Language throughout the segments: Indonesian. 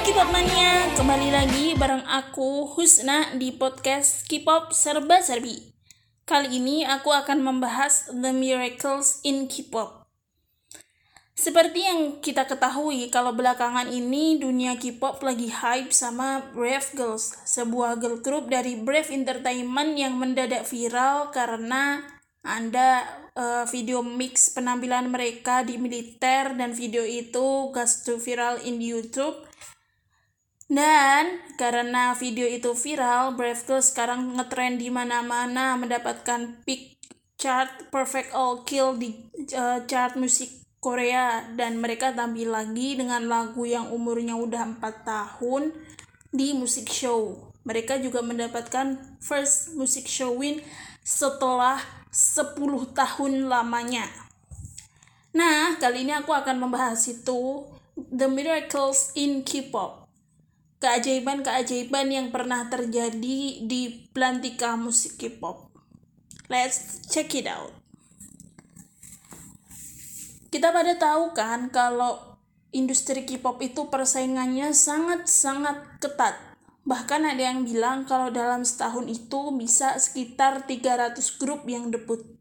K-pop mania, kembali lagi bareng aku Husna di podcast K-pop serba serbi. Kali ini aku akan membahas The Miracles in K-pop. Seperti yang kita ketahui, kalau belakangan ini dunia K-pop lagi hype sama Brave Girls, sebuah girl group dari Brave Entertainment yang mendadak viral karena ada uh, video mix penampilan mereka di militer dan video itu gas to viral in YouTube. Dan karena video itu viral, Brave Girls sekarang ngetrend di mana-mana mendapatkan peak chart Perfect All Kill di uh, chart musik Korea dan mereka tampil lagi dengan lagu yang umurnya udah 4 tahun di musik show. Mereka juga mendapatkan first music show win setelah 10 tahun lamanya. Nah, kali ini aku akan membahas itu The Miracles in K-pop. Keajaiban-keajaiban yang pernah terjadi di pelantika musik K-pop. Let's check it out. Kita pada tahu kan kalau industri K-pop itu persaingannya sangat-sangat ketat Bahkan ada yang bilang kalau dalam setahun itu bisa sekitar 300 grup yang debut.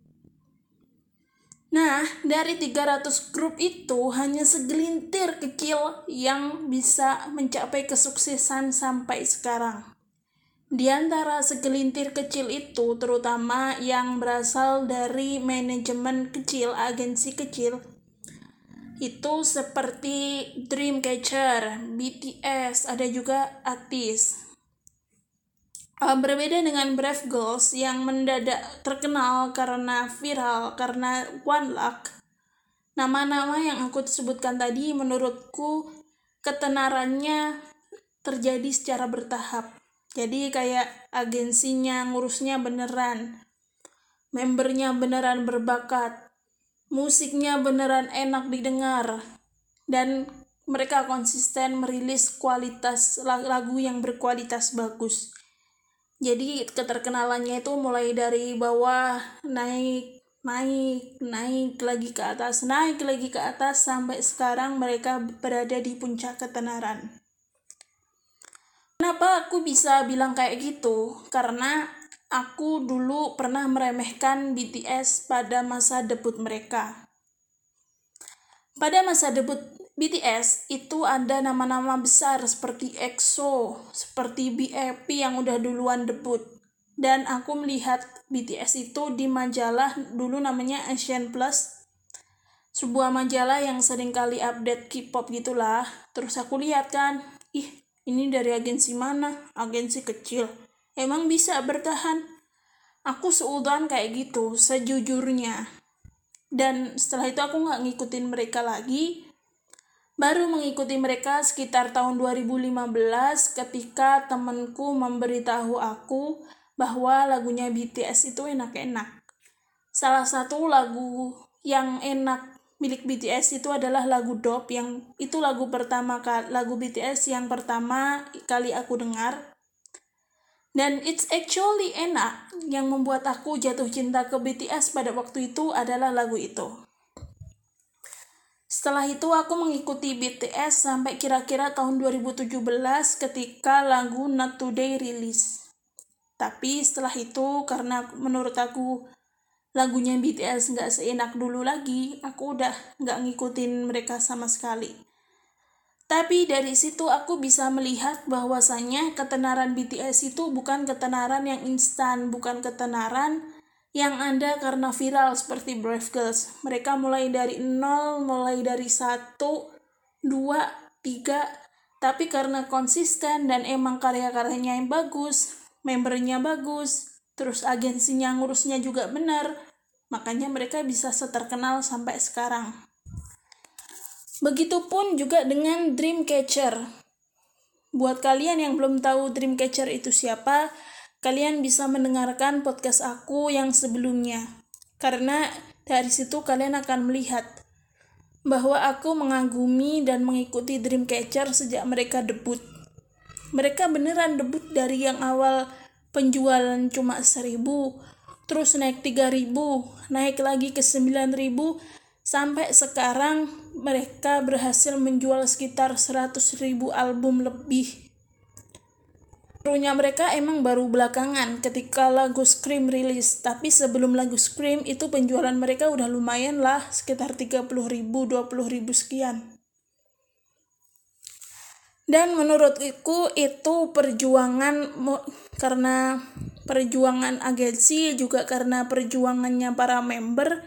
Nah, dari 300 grup itu hanya segelintir kecil yang bisa mencapai kesuksesan sampai sekarang. Di antara segelintir kecil itu, terutama yang berasal dari manajemen kecil, agensi kecil, itu seperti Dreamcatcher, BTS, ada juga artis. Uh, berbeda dengan Brave Girls yang mendadak terkenal karena viral karena One Luck. Nama-nama yang aku sebutkan tadi menurutku ketenarannya terjadi secara bertahap. Jadi kayak agensinya ngurusnya beneran, membernya beneran berbakat, musiknya beneran enak didengar dan mereka konsisten merilis kualitas lagu yang berkualitas bagus. Jadi keterkenalannya itu mulai dari bawah naik naik naik lagi ke atas naik lagi ke atas sampai sekarang mereka berada di puncak ketenaran. Kenapa aku bisa bilang kayak gitu? Karena aku dulu pernah meremehkan BTS pada masa debut mereka. Pada masa debut BTS itu ada nama-nama besar seperti EXO, seperti BAP yang udah duluan debut. Dan aku melihat BTS itu di majalah dulu namanya Asian Plus. Sebuah majalah yang sering kali update K-pop gitulah. Terus aku lihat kan, ih ini dari agensi mana? Agensi kecil emang bisa bertahan aku seudan kayak gitu sejujurnya dan setelah itu aku nggak ngikutin mereka lagi baru mengikuti mereka sekitar tahun 2015 ketika temenku memberitahu aku bahwa lagunya BTS itu enak-enak salah satu lagu yang enak milik BTS itu adalah lagu Dop yang itu lagu pertama lagu BTS yang pertama kali aku dengar dan it's actually enak yang membuat aku jatuh cinta ke BTS pada waktu itu adalah lagu itu. Setelah itu aku mengikuti BTS sampai kira-kira tahun 2017 ketika lagu Not Today rilis. Tapi setelah itu karena menurut aku lagunya BTS nggak seenak dulu lagi, aku udah nggak ngikutin mereka sama sekali. Tapi dari situ aku bisa melihat bahwasannya ketenaran BTS itu bukan ketenaran yang instan, bukan ketenaran yang ada karena viral seperti Brave Girls. Mereka mulai dari nol, mulai dari satu, dua, tiga, tapi karena konsisten dan emang karya-karyanya yang bagus, membernya bagus, terus agensinya ngurusnya juga benar, makanya mereka bisa seterkenal sampai sekarang. Begitupun juga dengan Dreamcatcher. Buat kalian yang belum tahu Dreamcatcher itu siapa, kalian bisa mendengarkan podcast aku yang sebelumnya. Karena dari situ kalian akan melihat bahwa aku mengagumi dan mengikuti Dreamcatcher sejak mereka debut. Mereka beneran debut dari yang awal penjualan cuma seribu, terus naik 3000, naik lagi ke 9000, Sampai sekarang mereka berhasil menjual sekitar 100 ribu album lebih. Runya mereka emang baru belakangan ketika lagu Scream rilis, tapi sebelum lagu Scream itu penjualan mereka udah lumayan lah, sekitar 30 ribu, 20 ribu sekian. Dan menurutku itu perjuangan karena perjuangan agensi juga karena perjuangannya para member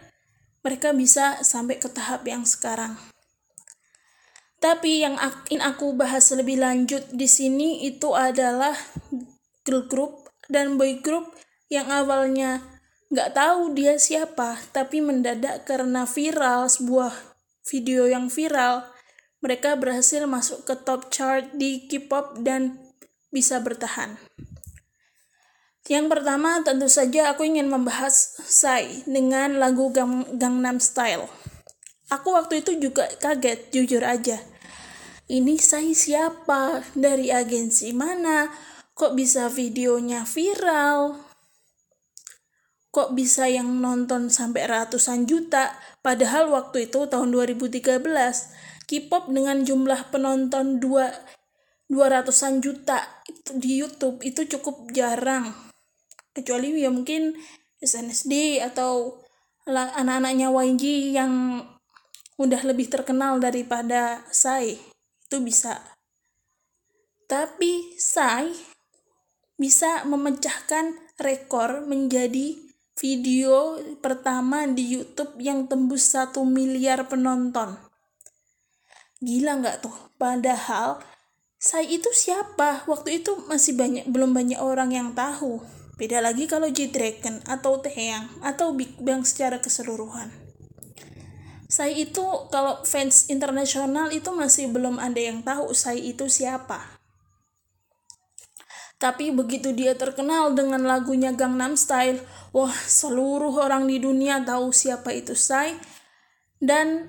mereka bisa sampai ke tahap yang sekarang. Tapi yang ingin aku bahas lebih lanjut di sini itu adalah girl group dan boy group yang awalnya nggak tahu dia siapa, tapi mendadak karena viral sebuah video yang viral mereka berhasil masuk ke top chart di K-pop dan bisa bertahan. Yang pertama tentu saja aku ingin membahas Psy dengan lagu Gang Gangnam Style. Aku waktu itu juga kaget, jujur aja. Ini Psy siapa? Dari agensi mana? Kok bisa videonya viral? Kok bisa yang nonton sampai ratusan juta? Padahal waktu itu tahun 2013 K-pop dengan jumlah penonton 2 200-an juta itu di YouTube itu cukup jarang. Kecuali ya mungkin SNSD atau anak-anaknya YG yang udah lebih terkenal daripada Sai. Itu bisa. Tapi Sai bisa memecahkan rekor menjadi video pertama di YouTube yang tembus satu miliar penonton. Gila nggak tuh? Padahal saya itu siapa? Waktu itu masih banyak belum banyak orang yang tahu. Beda lagi kalau G-Dragon atau Taeyang atau Big Bang secara keseluruhan. Saya itu kalau fans internasional itu masih belum ada yang tahu saya itu siapa. Tapi begitu dia terkenal dengan lagunya Gangnam Style, wah seluruh orang di dunia tahu siapa itu Sai. Dan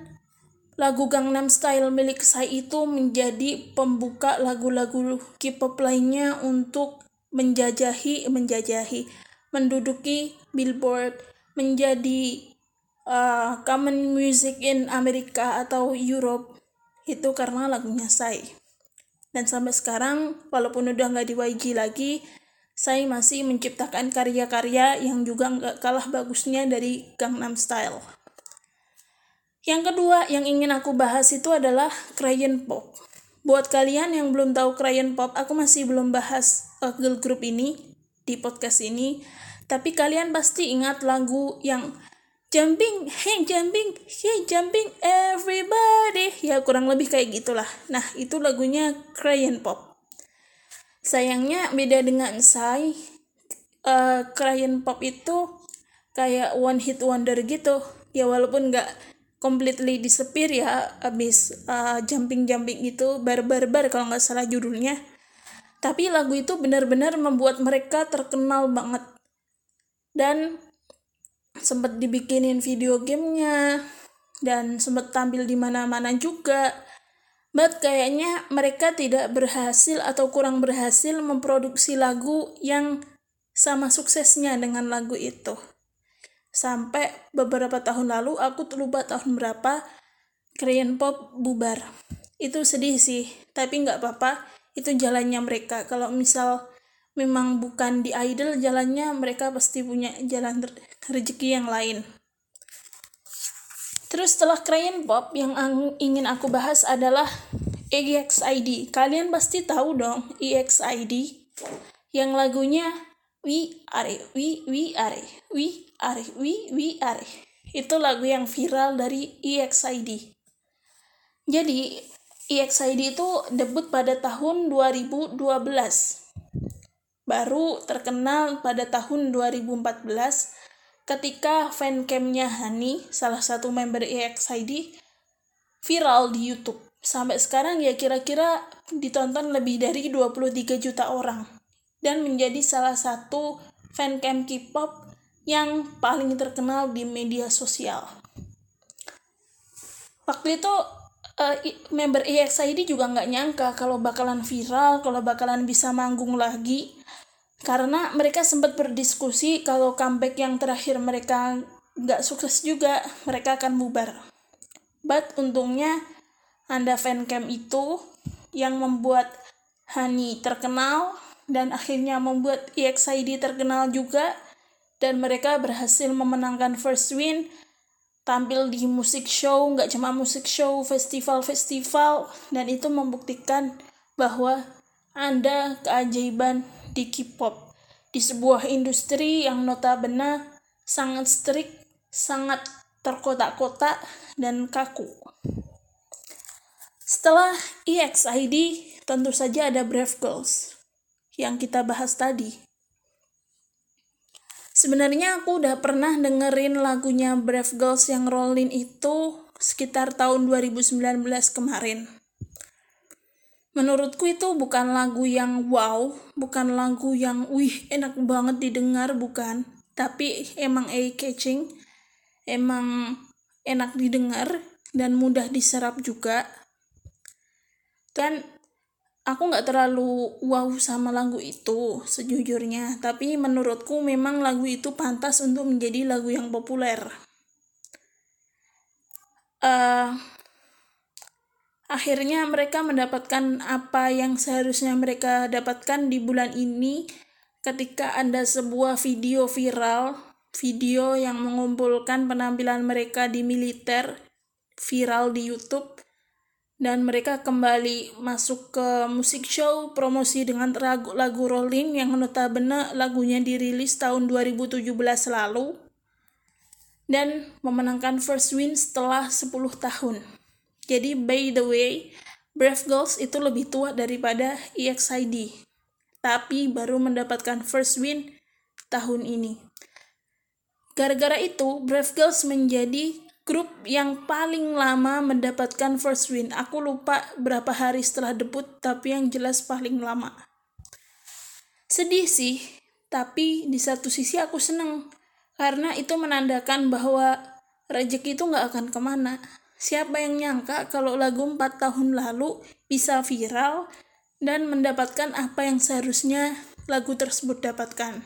Lagu Gangnam Style milik saya itu menjadi pembuka lagu-lagu K-pop lainnya untuk menjajahi menjajahi menduduki Billboard menjadi uh, common music in Amerika atau Europe itu karena lagunya saya dan sampai sekarang walaupun udah nggak di YG lagi saya masih menciptakan karya-karya yang juga nggak kalah bagusnya dari Gangnam Style yang kedua yang ingin aku bahas itu adalah Crayon Pop. Buat kalian yang belum tahu Crayon Pop, aku masih belum bahas uh, girl group ini di podcast ini. Tapi kalian pasti ingat lagu yang jumping, hey jumping, hey jumping everybody. Ya kurang lebih kayak gitulah. Nah itu lagunya Crayon Pop. Sayangnya beda dengan Sai. Uh, Crayon Pop itu kayak one hit wonder gitu. Ya walaupun nggak completely disappear ya abis uh, jumping jumping itu bar-bar-bar kalau nggak salah judulnya tapi lagu itu benar-benar membuat mereka terkenal banget dan sempat dibikinin video gamenya dan sempat tampil di mana-mana juga. But kayaknya mereka tidak berhasil atau kurang berhasil memproduksi lagu yang sama suksesnya dengan lagu itu. Sampai beberapa tahun lalu aku lupa tahun berapa Korean pop bubar. Itu sedih sih tapi nggak apa-apa. Itu jalannya mereka. Kalau misal memang bukan di idol jalannya mereka pasti punya jalan rezeki yang lain. Terus setelah Korean pop yang ingin aku bahas adalah EXID kalian pasti tahu dong EXID yang lagunya We Are We We Are We Are We We Are. Itu lagu yang viral dari EXID jadi EXID itu debut pada tahun 2012 baru terkenal pada tahun 2014 ketika fancamnya Hani salah satu member EXID viral di YouTube sampai sekarang ya kira-kira ditonton lebih dari 23 juta orang dan menjadi salah satu fancam K-pop yang paling terkenal di media sosial. Waktu itu uh, member EXID juga nggak nyangka kalau bakalan viral, kalau bakalan bisa manggung lagi. Karena mereka sempat berdiskusi kalau comeback yang terakhir mereka nggak sukses juga, mereka akan bubar. but untungnya Anda fancam itu yang membuat Hani terkenal dan akhirnya membuat EXID terkenal juga dan mereka berhasil memenangkan first win tampil di musik show nggak cuma musik show festival-festival dan itu membuktikan bahwa anda keajaiban di K-pop di sebuah industri yang notabene sangat strict sangat terkotak-kotak dan kaku setelah EXID tentu saja ada Brave Girls yang kita bahas tadi Sebenarnya aku udah pernah dengerin lagunya Brave Girls yang Rollin itu sekitar tahun 2019 kemarin. Menurutku itu bukan lagu yang wow, bukan lagu yang wih enak banget didengar, bukan. Tapi emang eye-catching, emang enak didengar dan mudah diserap juga. Dan aku nggak terlalu wow sama lagu itu sejujurnya tapi menurutku memang lagu itu pantas untuk menjadi lagu yang populer uh, akhirnya mereka mendapatkan apa yang seharusnya mereka dapatkan di bulan ini ketika ada sebuah video viral video yang mengumpulkan penampilan mereka di militer viral di YouTube dan mereka kembali masuk ke musik show promosi dengan lagu, lagu Rolling yang notabene lagunya dirilis tahun 2017 lalu dan memenangkan first win setelah 10 tahun. Jadi by the way, Brave Girls itu lebih tua daripada EXID, tapi baru mendapatkan first win tahun ini. Gara-gara itu, Brave Girls menjadi grup yang paling lama mendapatkan first win. Aku lupa berapa hari setelah debut, tapi yang jelas paling lama. Sedih sih, tapi di satu sisi aku seneng. Karena itu menandakan bahwa rezeki itu nggak akan ke mana. Siapa yang nyangka kalau lagu 4 tahun lalu bisa viral dan mendapatkan apa yang seharusnya lagu tersebut dapatkan.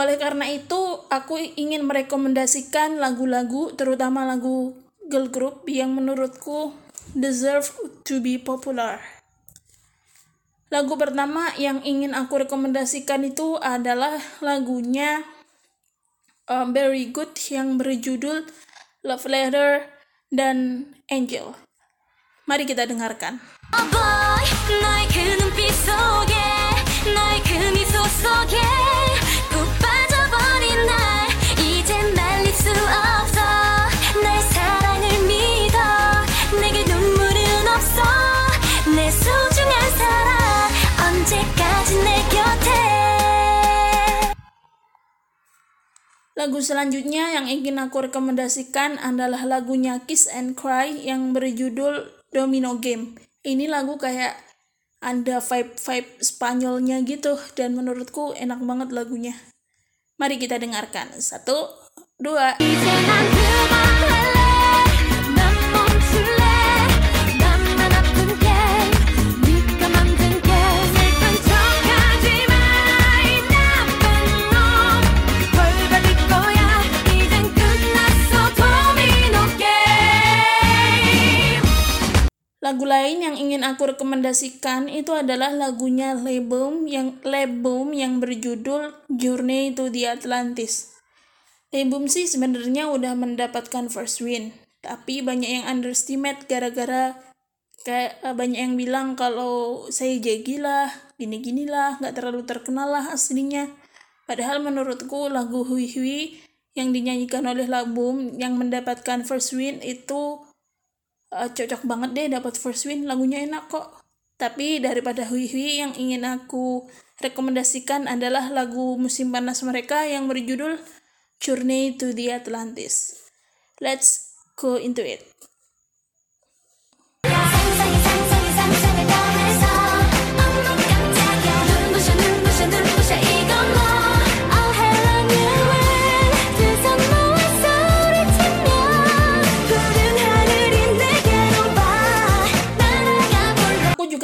Oleh karena itu, aku ingin merekomendasikan lagu-lagu, terutama lagu girl group yang menurutku deserve to be popular. Lagu pertama yang ingin aku rekomendasikan itu adalah lagunya um, Very Good yang berjudul Love Letter dan Angel. Mari kita dengarkan. Oh boy, Lagu selanjutnya yang ingin aku rekomendasikan adalah lagunya Kiss and Cry yang berjudul Domino Game. Ini lagu kayak ada vibe-vibe Spanyolnya gitu dan menurutku enak banget lagunya. Mari kita dengarkan. Satu, dua. Lagu lain yang ingin aku rekomendasikan itu adalah lagunya Lebum yang Lebum yang berjudul Journey to the Atlantis. Lebum sih sebenarnya udah mendapatkan first win, tapi banyak yang underestimate gara-gara kayak eh, banyak yang bilang kalau saya jegi lah, gini-gini lah, nggak terlalu terkenal lah aslinya. Padahal menurutku lagu Hui Hui yang dinyanyikan oleh Labum yang mendapatkan first win itu uh, cocok banget deh dapat first win lagunya enak kok tapi daripada Hui Hui yang ingin aku rekomendasikan adalah lagu musim panas mereka yang berjudul Journey to the Atlantis. Let's go into it.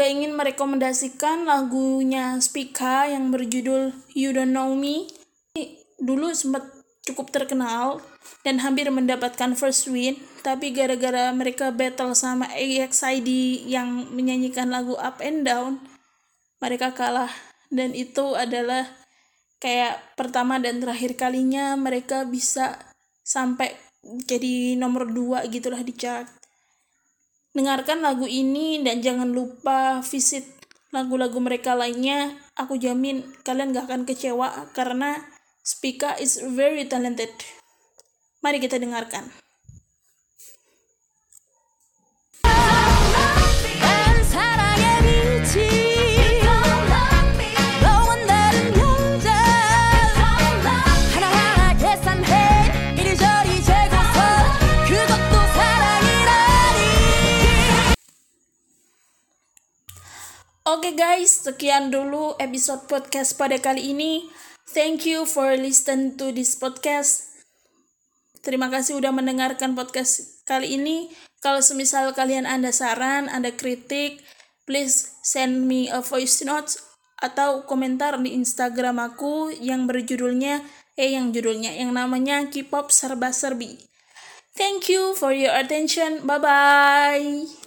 Ingin merekomendasikan lagunya Spika yang berjudul You Don't Know Me. Dulu sempat cukup terkenal dan hampir mendapatkan first win, tapi gara-gara mereka battle sama EXID yang menyanyikan lagu Up and Down, mereka kalah dan itu adalah kayak pertama dan terakhir kalinya mereka bisa sampai jadi nomor dua gitulah di chart. Dengarkan lagu ini dan jangan lupa visit lagu-lagu mereka lainnya. Aku jamin kalian gak akan kecewa karena Spika is very talented. Mari kita dengarkan. Oke okay guys, sekian dulu episode podcast pada kali ini. Thank you for listen to this podcast. Terima kasih udah mendengarkan podcast kali ini. Kalau semisal kalian ada saran, ada kritik, please send me a voice note atau komentar di Instagram aku yang berjudulnya eh yang judulnya yang namanya K-pop serba serbi. Thank you for your attention. Bye bye.